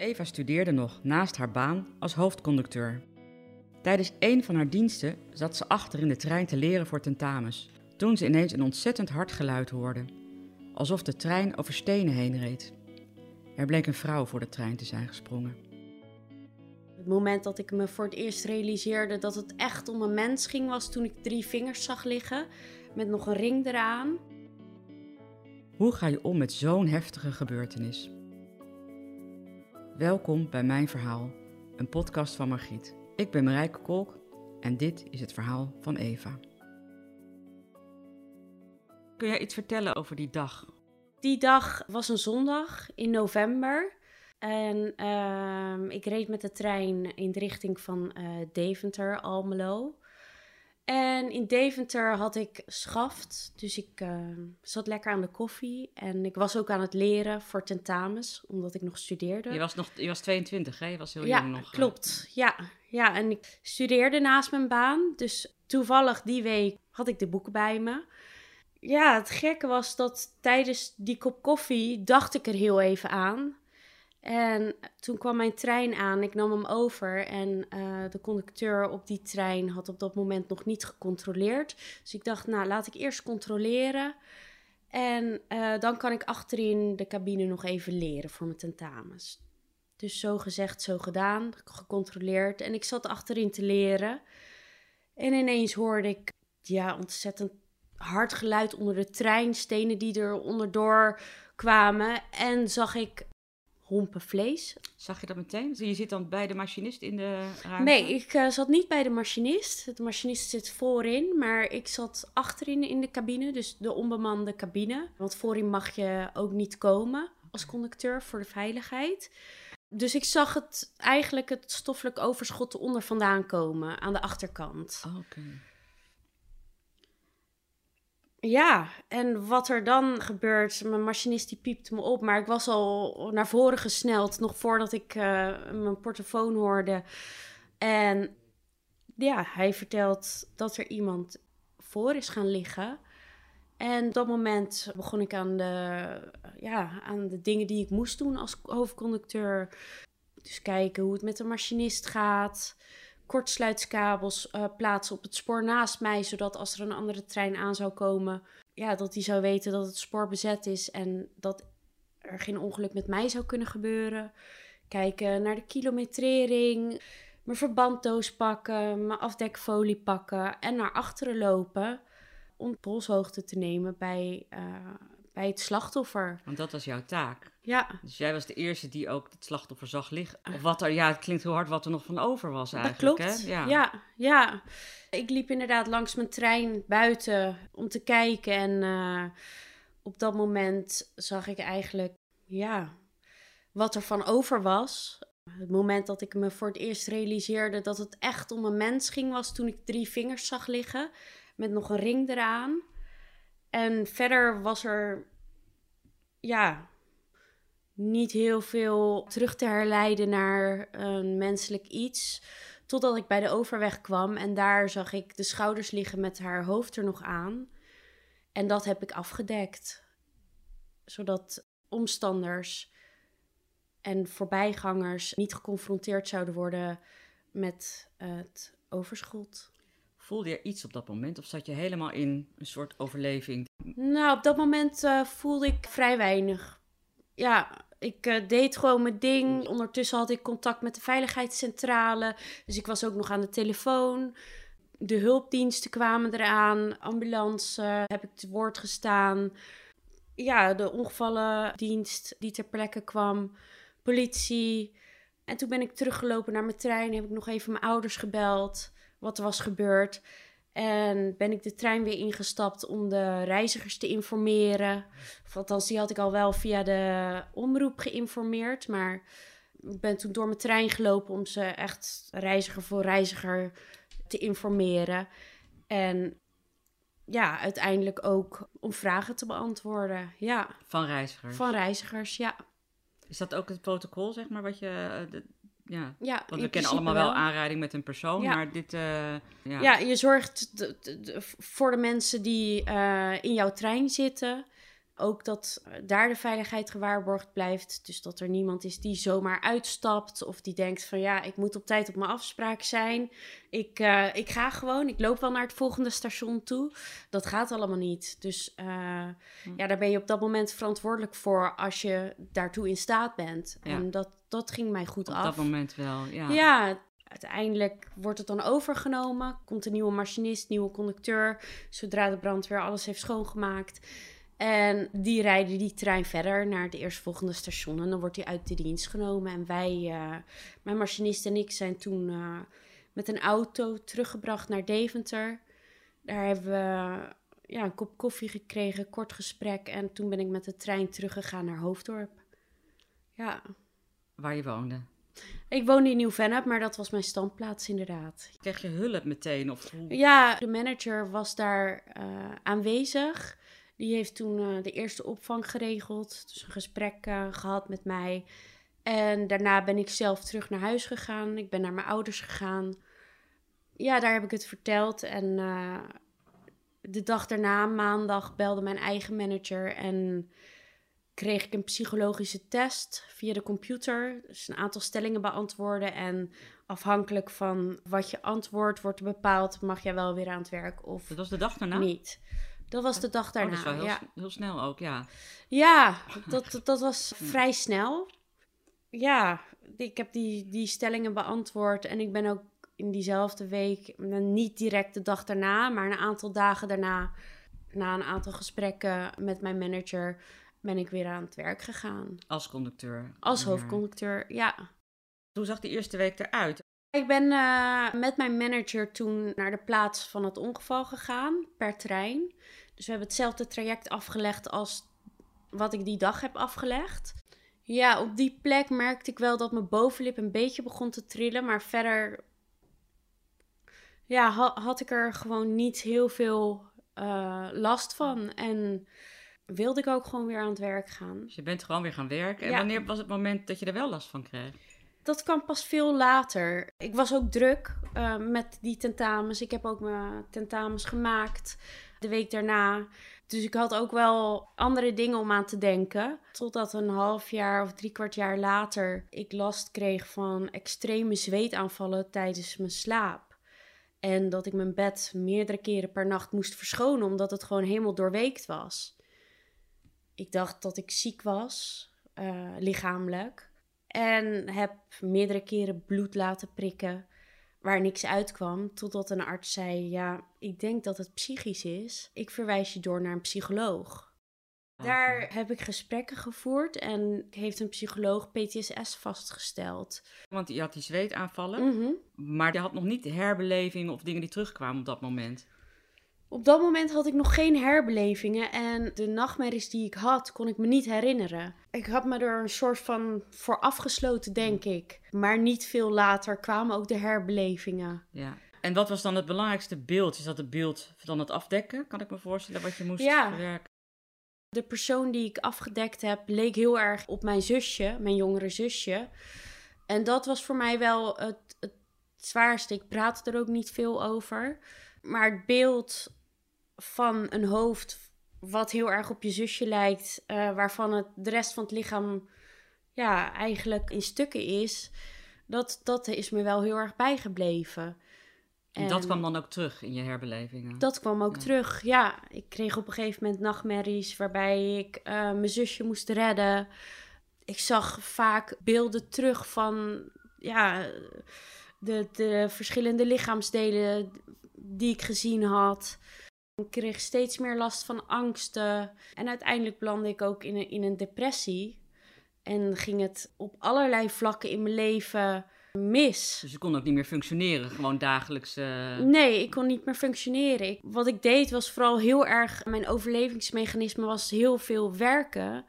Eva studeerde nog naast haar baan als hoofdconducteur. Tijdens een van haar diensten zat ze achter in de trein te leren voor tentamens, toen ze ineens een ontzettend hard geluid hoorde, alsof de trein over stenen heen reed. Er bleek een vrouw voor de trein te zijn gesprongen. Het moment dat ik me voor het eerst realiseerde dat het echt om een mens ging, was toen ik drie vingers zag liggen met nog een ring eraan. Hoe ga je om met zo'n heftige gebeurtenis? Welkom bij Mijn Verhaal, een podcast van Margriet. Ik ben Marijke Kolk en dit is het verhaal van Eva. Kun jij iets vertellen over die dag? Die dag was een zondag in november. En ehm, ik reed met de trein in de richting van eh, Deventer, Almelo. En in Deventer had ik schaft, dus ik uh, zat lekker aan de koffie. En ik was ook aan het leren voor tentamens, omdat ik nog studeerde. Je was, nog, je was 22, hè? Je was heel ja, jong nog. klopt. Ja, ja, en ik studeerde naast mijn baan. Dus toevallig die week had ik de boeken bij me. Ja, het gekke was dat tijdens die kop koffie dacht ik er heel even aan. En toen kwam mijn trein aan, ik nam hem over en uh, de conducteur op die trein had op dat moment nog niet gecontroleerd. Dus ik dacht, nou laat ik eerst controleren en uh, dan kan ik achterin de cabine nog even leren voor mijn tentamens. Dus zo gezegd, zo gedaan, gecontroleerd en ik zat achterin te leren. En ineens hoorde ik ja, ontzettend hard geluid onder de trein, stenen die er onderdoor kwamen en zag ik hompen vlees. Zag je dat meteen? Je zit dan bij de machinist in de ruimte? Nee, ik uh, zat niet bij de machinist. De machinist zit voorin, maar ik zat achterin in de cabine, dus de onbemande cabine. Want voorin mag je ook niet komen als conducteur voor de veiligheid. Dus ik zag het eigenlijk het stoffelijk overschot eronder vandaan komen aan de achterkant. Oké. Okay. Ja, en wat er dan gebeurt, mijn machinist die piept me op, maar ik was al naar voren gesneld, nog voordat ik uh, mijn portofoon hoorde. En ja, hij vertelt dat er iemand voor is gaan liggen. En op dat moment begon ik aan de, ja, aan de dingen die ik moest doen als hoofdconducteur. Dus kijken hoe het met de machinist gaat kortsluitskabels uh, plaatsen op het spoor naast mij, zodat als er een andere trein aan zou komen, ja, dat hij zou weten dat het spoor bezet is en dat er geen ongeluk met mij zou kunnen gebeuren. Kijken naar de kilometrering, mijn verbanddoos pakken, mijn afdekfolie pakken en naar achteren lopen om polshoogte te nemen bij, uh, bij het slachtoffer. Want dat was jouw taak. Ja. Dus jij was de eerste die ook het slachtoffer zag liggen. Of wat er, ja, het klinkt heel hard wat er nog van over was eigenlijk. Dat klopt. Hè? Ja. ja, ja. Ik liep inderdaad langs mijn trein buiten om te kijken. En uh, op dat moment zag ik eigenlijk, ja, wat er van over was. Het moment dat ik me voor het eerst realiseerde dat het echt om een mens ging, was toen ik drie vingers zag liggen met nog een ring eraan. En verder was er, ja, niet heel veel terug te herleiden naar een menselijk iets. Totdat ik bij de overweg kwam en daar zag ik de schouders liggen met haar hoofd er nog aan. En dat heb ik afgedekt. Zodat omstanders en voorbijgangers niet geconfronteerd zouden worden met het overschot. Voelde je iets op dat moment of zat je helemaal in een soort overleving? Nou, op dat moment uh, voelde ik vrij weinig. Ja, ik uh, deed gewoon mijn ding. Ondertussen had ik contact met de veiligheidscentrale. Dus ik was ook nog aan de telefoon. De hulpdiensten kwamen eraan. Ambulance heb ik te woord gestaan. Ja, de ongevallendienst die ter plekke kwam. Politie. En toen ben ik teruggelopen naar mijn trein. Heb ik nog even mijn ouders gebeld. Wat er was gebeurd. En ben ik de trein weer ingestapt om de reizigers te informeren. Of althans, die had ik al wel via de omroep geïnformeerd. Maar Ik ben toen door mijn trein gelopen om ze echt reiziger voor reiziger te informeren. En ja, uiteindelijk ook om vragen te beantwoorden. Ja, Van reizigers. van reizigers, ja. Is dat ook het protocol, zeg maar, wat je... eh, de- ja, ja want we kennen allemaal wel aanrijding met een persoon, Ja. maar dit... eh, ja. Ja, je zorgt voor de mensen die eh, in jouw trein zitten. Ook dat eh, daar de veiligheid gewaarborgd blijft. Dus dat er niemand is die zomaar uitstapt. Of die denkt van ja, ik moet op tijd op mijn afspraak zijn. Ik, eh, ik ga gewoon, ik loop wel naar het volgende station toe. Dat gaat allemaal niet. Dus eh, Hm. ja, daar ben je op dat moment verantwoordelijk voor als je daartoe in staat bent. Ja. En dat, dat ging mij goed Op af. dat moment wel, ja. Ja, uiteindelijk wordt het dan overgenomen. Komt een nieuwe machinist, nieuwe conducteur. Zodra de brandweer alles heeft schoongemaakt. En die rijden die trein verder naar het eerstvolgende station. En dan wordt die uit de dienst genomen. En wij, eh, mijn machinist en ik, zijn toen eh, met een auto teruggebracht naar Deventer. Daar hebben we ja, een kop koffie gekregen, kort gesprek. En toen ben ik met de trein teruggegaan naar Hoofddorp. Ja, Waar je woonde. ik woonde in Nieuw-Vennep, maar dat was mijn standplaats inderdaad. Kreeg je hulp meteen? Of? Ja, de manager was daar eh, aanwezig. Die heeft toen eh, de eerste opvang geregeld. Dus een gesprek eh, gehad met mij. En daarna ben ik zelf terug naar huis gegaan. Ik ben naar mijn ouders gegaan. Ja, daar heb ik het verteld. En eh, de dag daarna, maandag, belde mijn eigen manager en kreeg ik een psychologische test via de computer. Dus een aantal stellingen beantwoorden. En afhankelijk van wat je antwoord wordt bepaald, mag jij wel weer aan het werk of Dat was de dag daarna? niet. Dat was de dag Oh, daarna. dat is wel heel, ja. heel snel ook, ja. Ja, dat, dat, dat was vrij snel. Ja, ik heb die, die stellingen beantwoord en ik ben ook in diezelfde week, eh, niet direct de dag daarna, maar een aantal dagen daarna, na een aantal gesprekken met mijn manager, ben ik weer aan het werk gegaan. Als conducteur. Als hoofdconducteur, ja. Hoe zag die eerste week eruit? Ik ben eh, met mijn manager toen naar de plaats van het ongeval gegaan, per trein. Dus we hebben hetzelfde traject afgelegd als wat ik die dag heb afgelegd. Ja, op die plek merkte ik wel dat mijn bovenlip een beetje begon te trillen. Maar verder ja, ha- had ik er gewoon niet heel veel eh, last van. En wilde ik ook gewoon weer aan het werk gaan. Dus je bent gewoon weer gaan werken. En Ja. wanneer was het moment dat je er wel last van kreeg? Dat kwam pas veel later. Ik was ook druk eh, met die tentamens. Ik heb ook mijn tentamens gemaakt de week daarna. Dus ik had ook wel andere dingen om aan te denken. Totdat een half jaar of drie kwart jaar later ik last kreeg van extreme zweetaanvallen tijdens mijn slaap. En dat ik mijn bed meerdere keren per nacht moest verschonen omdat het gewoon helemaal doorweekt was. Ik dacht dat ik ziek was, eh, lichamelijk. En heb meerdere keren bloed laten prikken waar niks uitkwam. Totdat een arts zei: Ja, ik denk dat het psychisch is. Ik verwijs je door naar een psycholoog. Daar heb ik gesprekken gevoerd en heeft een psycholoog PTSS vastgesteld. Want je had die zweetaanvallen, Mhm. maar je had nog niet herbelevingen of dingen die terugkwamen op dat moment. Op dat moment had ik nog geen herbelevingen en de nachtmerries die ik had, kon ik me niet herinneren. Ik had me er een soort van voor afgesloten, denk ik. Maar niet veel later kwamen ook de herbelevingen. Ja. En wat was dan het belangrijkste beeld? Is dat het beeld van het afdekken? Kan ik me voorstellen wat je moest Ja. verwerken? De persoon die ik afgedekt heb, leek heel erg op mijn zusje, mijn jongere zusje. En dat was voor mij wel het, het zwaarste. Ik praatte er ook niet veel over. Maar het beeld van een hoofd wat heel erg op je zusje lijkt, eh, waarvan het, de rest van het lichaam ja, eigenlijk in stukken is, dat, dat is me wel heel erg bijgebleven. En dat kwam dan ook terug in je herbelevingen? Dat kwam ook Ja. terug, ja. Ik kreeg op een gegeven moment nachtmerries waarbij ik eh, mijn zusje moest redden. Ik zag vaak beelden terug van ja, de, de verschillende lichaamsdelen die ik gezien had. Ik kreeg steeds meer last van angsten. En uiteindelijk belandde ik ook in een, in een depressie. En ging het op allerlei vlakken in mijn leven mis. Dus je kon ook niet meer functioneren, gewoon dagelijks. eh, Nee, ik kon niet meer functioneren. Ik- wat ik deed was vooral heel erg. Mijn overlevingsmechanisme was heel veel werken.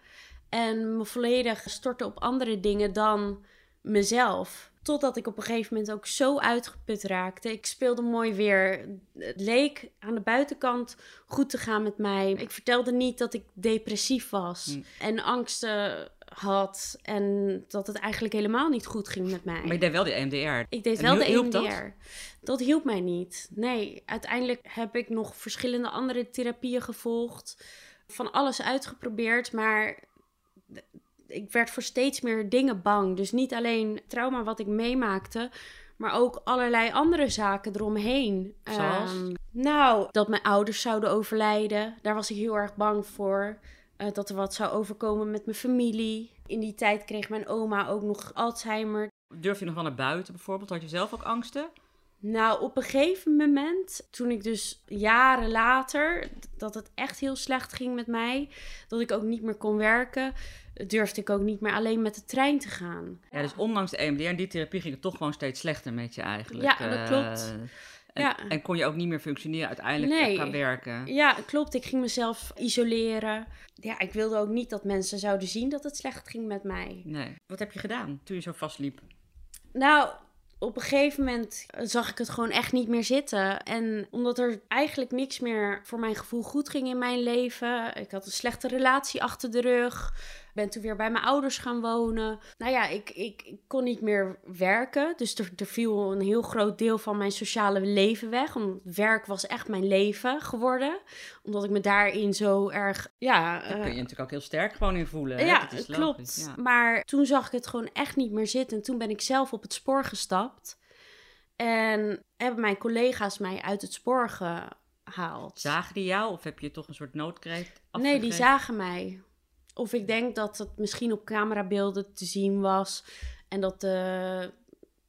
En me volledig storten op andere dingen dan mezelf. Totdat ik op een gegeven moment ook zo uitgeput raakte. Ik speelde mooi weer. Het leek aan de buitenkant goed te gaan met mij. Ik vertelde niet dat ik depressief was Mm. en angsten had. En dat het eigenlijk helemaal niet goed ging met mij. Maar je deed wel die EMDR. Ik deed En wel de hielp dat? EMDR. Dat? hielp mij niet. Nee, uiteindelijk heb ik nog verschillende andere therapieën gevolgd. Van alles uitgeprobeerd, maar ik werd voor steeds meer dingen bang. Dus niet alleen trauma wat ik meemaakte, maar ook allerlei andere zaken eromheen. Zoals? Ehm, nou, dat mijn ouders zouden overlijden. Daar was ik heel erg bang voor. Eh, dat er wat zou overkomen met mijn familie. In die tijd kreeg mijn oma ook nog Alzheimer. Durf je nog wel naar buiten bijvoorbeeld? Had je zelf ook angsten? Nou, op een gegeven moment, toen ik dus jaren later, dat het echt heel slecht ging met mij, dat ik ook niet meer kon werken, durfde ik ook niet meer alleen met de trein te gaan. Ja, dus ondanks de EMDR en die therapie ging het toch gewoon steeds slechter met je eigenlijk. Ja, dat Eh, klopt. En, Ja. en kon je ook niet meer functioneren uiteindelijk Nee. qua werken? Ja, klopt. Ik ging mezelf isoleren. Ja, ik wilde ook niet dat mensen zouden zien dat het slecht ging met mij. Nee. Wat heb je gedaan toen je zo vastliep? Nou, op een gegeven moment zag ik het gewoon echt niet meer zitten. En omdat er eigenlijk niks meer voor mijn gevoel goed ging in mijn leven. Ik had een slechte relatie achter de rug. Ben toen weer bij mijn ouders gaan wonen. Nou ja, ik, ik, ik kon niet meer werken. Dus er, er viel een heel groot deel van mijn sociale leven weg. Want werk was echt mijn leven geworden. Omdat ik me daarin zo erg. Ja, Daar kun eh, je natuurlijk ook heel sterk gewoon in voelen. ja, is klopt. ja. Maar toen zag ik het gewoon echt niet meer zitten. En toen ben ik zelf op het spoor gestapt. En hebben mijn collega's mij uit het spoor gehaald. Zagen die jou of heb je toch een soort noodkreet nee, afgegeven? die zagen mij. Of ik denk dat het misschien op camerabeelden te zien was. En dat de,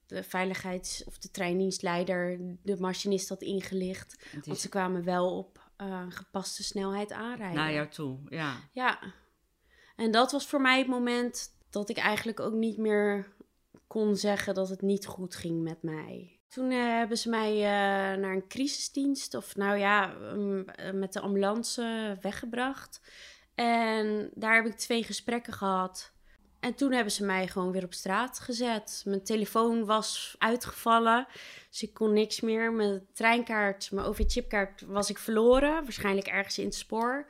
de veiligheids- of de treindienstleider de machinist had ingelicht. Het Want is ze kwamen wel op eh, gepaste snelheid aanrijden. naar jou toe, ja. Ja, en dat was voor mij het moment dat ik eigenlijk ook niet meer kon zeggen dat het niet goed ging met mij. Toen eh, hebben ze mij eh, naar een crisisdienst, of nou ja, um, eh, met de ambulance weggebracht. En daar heb ik twee gesprekken gehad. En toen hebben ze mij gewoon weer op straat gezet. Mijn telefoon was uitgevallen, dus ik kon niks meer. Mijn treinkaart, mijn OV-chipkaart was ik verloren, waarschijnlijk ergens in het spoor.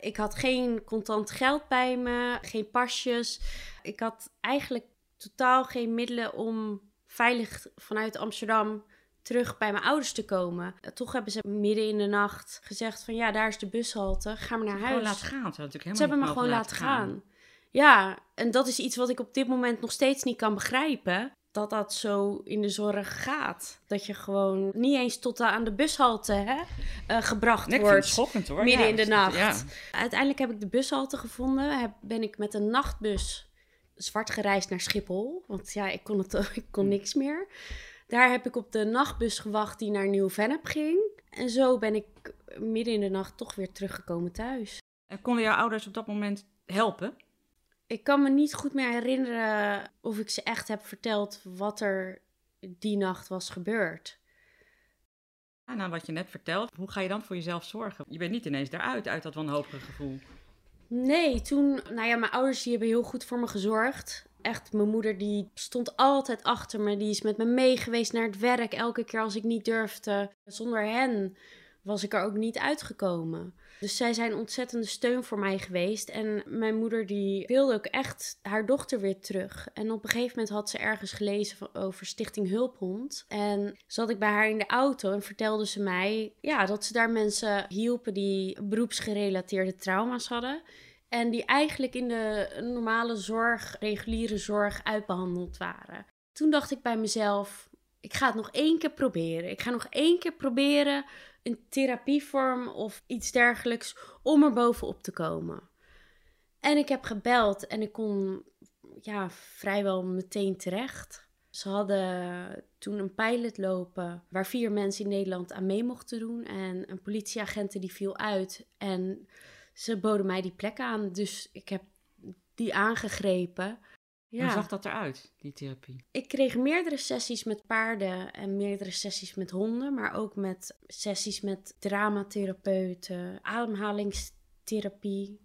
Ik had geen contant geld bij me, geen pasjes. Ik had eigenlijk totaal geen middelen om veilig vanuit Amsterdam terug bij mijn ouders te komen. Toch hebben ze midden in de nacht gezegd van ja, daar is de bushalte, ga maar naar Gewoon huis. laten gaan. Ze, natuurlijk Ze hebben me helemaal gewoon laten gaan. Ja, en dat is iets wat ik op dit moment nog steeds niet kan begrijpen. Dat dat zo in de zorg gaat. Dat je gewoon niet eens tot aan de bushalte hè, eh, gebracht Nee, wordt. het schokkend hoor. midden Ja, in de nacht. Ja. Uiteindelijk heb ik de bushalte gevonden. Heb, ben ik met een nachtbus zwart gereisd naar Schiphol. Want ja, ik kon, het, ik kon niks meer. Daar heb ik op de nachtbus gewacht die naar Nieuw-Vennep ging. En zo ben ik midden in de nacht toch weer teruggekomen thuis. En konden jouw ouders op dat moment helpen? Ik kan me niet goed meer herinneren of ik ze echt heb verteld wat er die nacht was gebeurd. Ja, nou, wat je net vertelt, hoe ga je dan voor jezelf zorgen? Je bent niet ineens daaruit, uit dat wanhopige gevoel. Nee, toen, nou ja, mijn ouders die hebben heel goed voor me gezorgd. Echt, mijn moeder die stond altijd achter me. Die is met me mee geweest naar het werk elke keer als ik niet durfde. Zonder hen was ik er ook niet uitgekomen. Dus zij zijn ontzettende steun voor mij geweest. En mijn moeder die wilde ook echt haar dochter weer terug. En op een gegeven moment had ze ergens gelezen over Stichting Hulphond. En zat ik bij haar in de auto en vertelde ze mij ja, dat ze daar mensen hielpen die beroepsgerelateerde trauma's hadden. En die eigenlijk in de normale zorg, reguliere zorg, uitbehandeld waren. Toen dacht ik bij mezelf: ik ga het nog één keer proberen. Ik ga nog één keer proberen een therapievorm of iets dergelijks om er bovenop te komen. En ik heb gebeld en ik kon ja, vrijwel meteen terecht. Ze hadden toen een pilot lopen waar vier mensen in Nederland aan mee mochten doen. En een politieagent die viel uit. En ze boden mij die plek aan. Dus ik heb die aangegrepen. Hoe zag dat eruit, die therapie? Ik kreeg meerdere sessies met paarden en meerdere sessies met honden, maar ook met sessies met dramatherapeuten, ademhalingstherapie.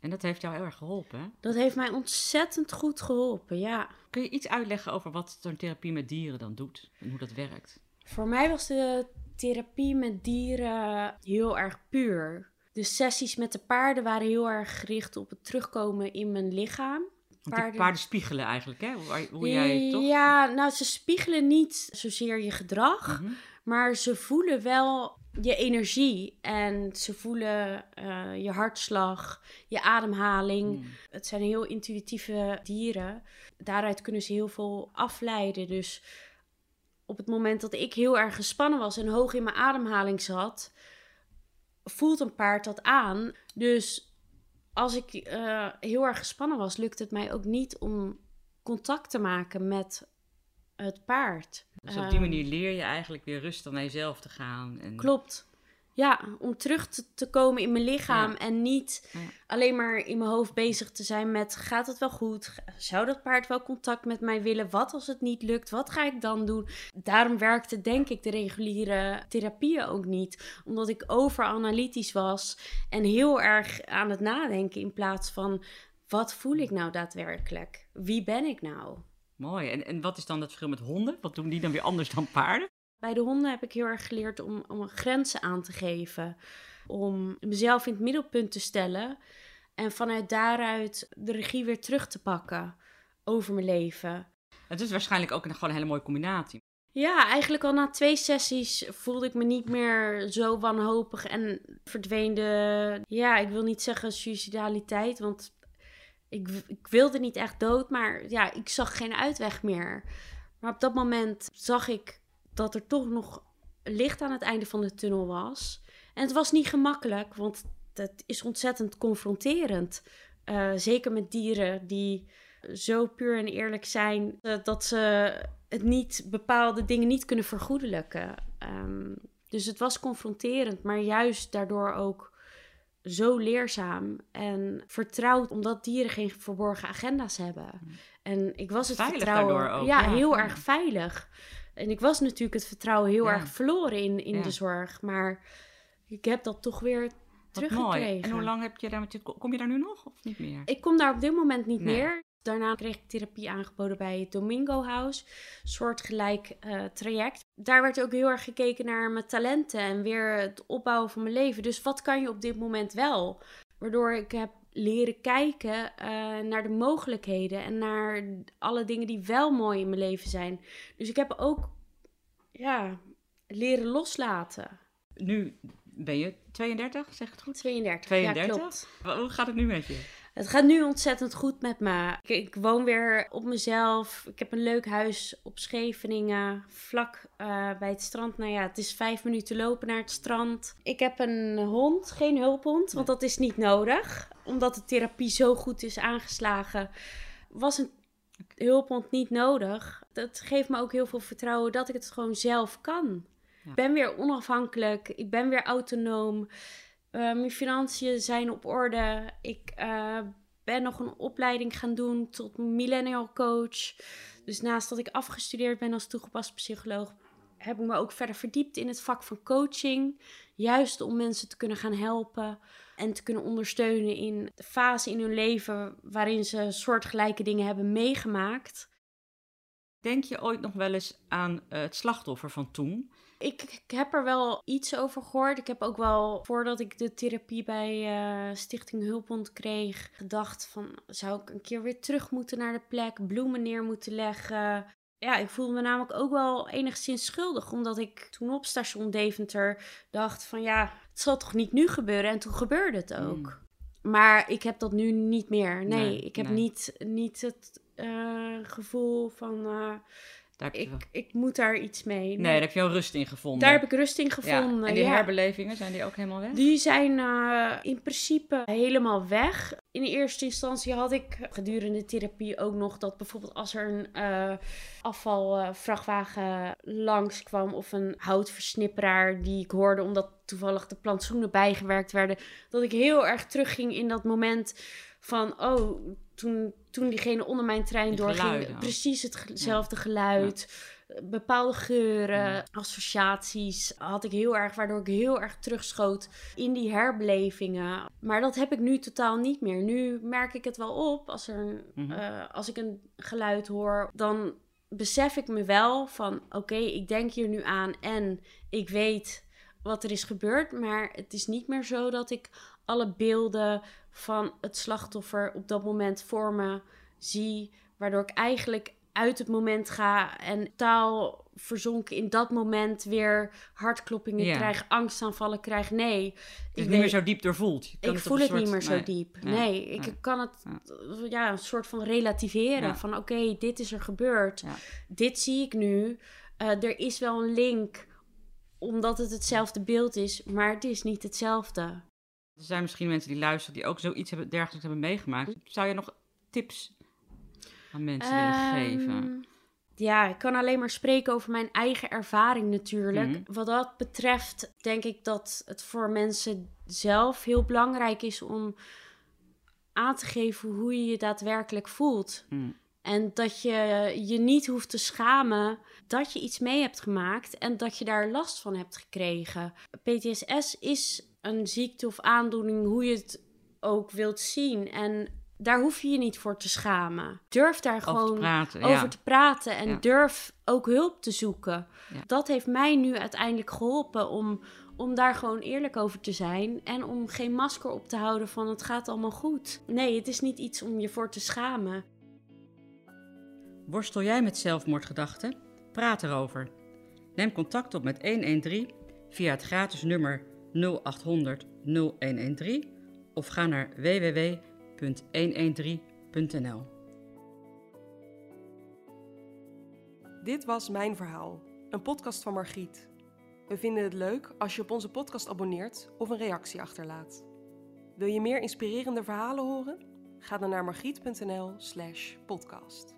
En dat heeft jou heel erg geholpen, hè? Dat heeft mij ontzettend goed geholpen, ja. Kun je iets uitleggen over wat zo'n therapie met dieren dan doet en hoe dat werkt? Voor mij was de therapie met dieren heel erg puur. De sessies met de paarden waren heel erg gericht op het terugkomen in mijn lichaam. Paarden... paarden spiegelen eigenlijk, hè? Hoe, hoe jij toch... Ja, nou, ze spiegelen niet zozeer je gedrag, mhm. maar ze voelen wel je energie en ze voelen uh, je hartslag, je ademhaling. Mm. Het zijn heel intuïtieve dieren. Daaruit kunnen ze heel veel afleiden. Dus op het moment dat ik heel erg gespannen was en hoog in mijn ademhaling zat, voelt een paard dat aan. Dus als ik uh, heel erg gespannen was, lukte het mij ook niet om contact te maken met het paard. Dus op die manier ehm, leer je eigenlijk weer rustig naar jezelf te gaan. En... Klopt. Ja, om terug te, komen in mijn lichaam en niet alleen maar in mijn hoofd bezig te zijn met: gaat het wel goed? Zou dat paard wel contact met mij willen? Wat als het niet lukt? Wat ga ik dan doen? Daarom werkte, denk ik, de reguliere therapieën ook niet, omdat ik overanalytisch was en heel erg aan het nadenken in plaats van: wat voel ik nou daadwerkelijk? Wie ben ik nou? Mooi. En, en wat is dan het verschil met honden? Wat doen die dan weer anders dan paarden? Bij de honden heb ik heel erg geleerd om, om grenzen aan te geven. Om mezelf in het middelpunt te stellen. En vanuit daaruit de regie weer terug te pakken over mijn leven. Het is waarschijnlijk ook een, gewoon een hele mooie combinatie. Ja, eigenlijk al na twee sessies voelde ik me niet meer zo wanhopig en verdween de, ja, ik wil niet zeggen suicidaliteit, want ik, ik wilde niet echt dood, maar ja, ik zag geen uitweg meer. Maar op dat moment zag ik dat er toch nog licht aan het einde van de tunnel was. En het was niet gemakkelijk, want het is ontzettend confronterend. Uh, zeker met dieren die zo puur en eerlijk zijn uh, dat ze het niet bepaalde dingen niet kunnen vergoedelijken. Um, dus het was confronterend, maar juist daardoor ook zo leerzaam en vertrouwd, omdat dieren geen verborgen agenda's hebben. Hmm. En ik was het veilig vertrouwen, ook. Ja, heel erg veilig. En ik was natuurlijk het vertrouwen heel erg verloren in, in de zorg. Maar ik heb dat toch weer teruggekregen. En hoe lang heb je daar met Kom je daar nu nog of niet meer? Ik kom daar op dit moment niet meer. Daarna kreeg ik therapie aangeboden bij het Domingo House. Soortgelijk uh, traject. Daar werd ook heel erg gekeken naar mijn talenten en weer het opbouwen van mijn leven. Dus wat kan je op dit moment wel? Waardoor ik heb leren kijken uh, naar de mogelijkheden en naar alle dingen die wel mooi in mijn leven zijn. Dus ik heb ook ja, leren loslaten. Nu ben je 32, zeg het goed? 32, 32? ja klopt. Hoe gaat het nu met je? Het gaat nu ontzettend goed met me. Ik, ik, woon weer op mezelf. Ik heb een leuk huis op Scheveningen, vlak uh, bij het strand. Nou ja, het is vijf minuten lopen naar het strand. Ik heb een hond, geen hulphond, want dat is niet nodig. Omdat de therapie zo goed is aangeslagen, was een hulphond niet nodig. Dat geeft me ook heel veel vertrouwen dat ik het gewoon zelf kan. Ik ben weer onafhankelijk, ik ben weer autonoom. Mijn financiën zijn op orde. Ik uh, ben nog een opleiding gaan doen tot millennial coach. Dus naast dat ik afgestudeerd ben als toegepast psycholoog, heb ik me ook verder verdiept in het vak van coaching. Juist om mensen te kunnen gaan helpen en te kunnen ondersteunen in de fase in hun leven waarin ze soortgelijke dingen hebben meegemaakt. Denk je ooit nog wel eens aan het slachtoffer van toen? Ik, heb er wel iets over gehoord. Ik heb ook wel, voordat ik de therapie bij uh, Stichting Hulpond kreeg, gedacht van, zou ik een keer weer terug moeten naar de plek, bloemen neer moeten leggen. Ja, ik voelde me namelijk ook wel enigszins schuldig, omdat ik toen op station Deventer dacht van, ja, het zal toch niet nu gebeuren? En toen gebeurde het ook. Hmm. Maar ik heb dat nu niet meer. Nee, ik heb niet, niet het uh, gevoel van... Uh, ik, ik moet daar iets mee. Nee, daar heb je wel rust in gevonden. Daar heb ik rust in gevonden. Ja. En die herbelevingen, zijn die ook helemaal weg? Die zijn uh, in principe helemaal weg. In eerste instantie had ik gedurende therapie ook nog dat bijvoorbeeld als er een uh, afvalvrachtwagen langskwam of een houtversnipperaar die ik hoorde omdat toevallig de plantsoenen bijgewerkt werden, dat ik heel erg terugging in dat moment van, oh, toen, toen diegene onder mijn trein doorging, precies hetzelfde geluid. bepaalde geuren, associaties had ik heel erg, waardoor ik heel erg terugschoot in die herbelevingen. Maar dat heb ik nu totaal niet meer. Nu merk ik het wel op als, er Mhm. eh, als ik een geluid hoor, dan besef ik me wel van oké, ik denk hier nu aan en ik weet wat er is gebeurd, maar het is niet meer zo dat ik alle beelden van het slachtoffer op dat moment voor me zie, waardoor ik eigenlijk uit het moment ga en taal verzonken in dat moment weer hartkloppingen Ja. krijg, angstaanvallen krijg. Nee, Het is ik niet weet- meer zo diep. Je kan ik voel het niet meer zo nee. diep. Nee, ik kan het Ja. een soort van relativeren. Ja. Van oké, dit is er gebeurd. Ja. Dit zie ik nu. Eh, er is wel een link, omdat het hetzelfde beeld is, maar het is niet hetzelfde. Er zijn misschien mensen die luisteren die ook zoiets hebben, dergelijks hebben meegemaakt. Zou je nog tips aan mensen willen geven? Ehm, Ja, ik kan alleen maar spreken over mijn eigen ervaring natuurlijk. Mhm. Wat dat betreft denk ik dat het voor mensen zelf heel belangrijk is om aan te geven hoe je je daadwerkelijk voelt. Mm. En dat je je niet hoeft te schamen dat je iets mee hebt gemaakt en dat je daar last van hebt gekregen. PTSS is een ziekte of aandoening, hoe je het ook wilt zien. En daar hoef je je niet voor te schamen. Durf daar Over gewoon te praten. over ja. te praten en Ja. durf ook hulp te zoeken. Ja. Dat heeft mij nu uiteindelijk geholpen om, om daar gewoon eerlijk over te zijn en om geen masker op te houden van het gaat allemaal goed. Nee, het is niet iets om je voor te schamen. Worstel jij met zelfmoordgedachten? Praat erover. Neem contact op met 113 via het gratis nummer 0800 0113 of ga naar www.113.nl. Dit was Mijn Verhaal, een podcast van Margriet. We vinden het leuk als je op onze podcast abonneert of een reactie achterlaat. Wil je meer inspirerende verhalen horen? Ga dan naar margriet.nl slash podcast.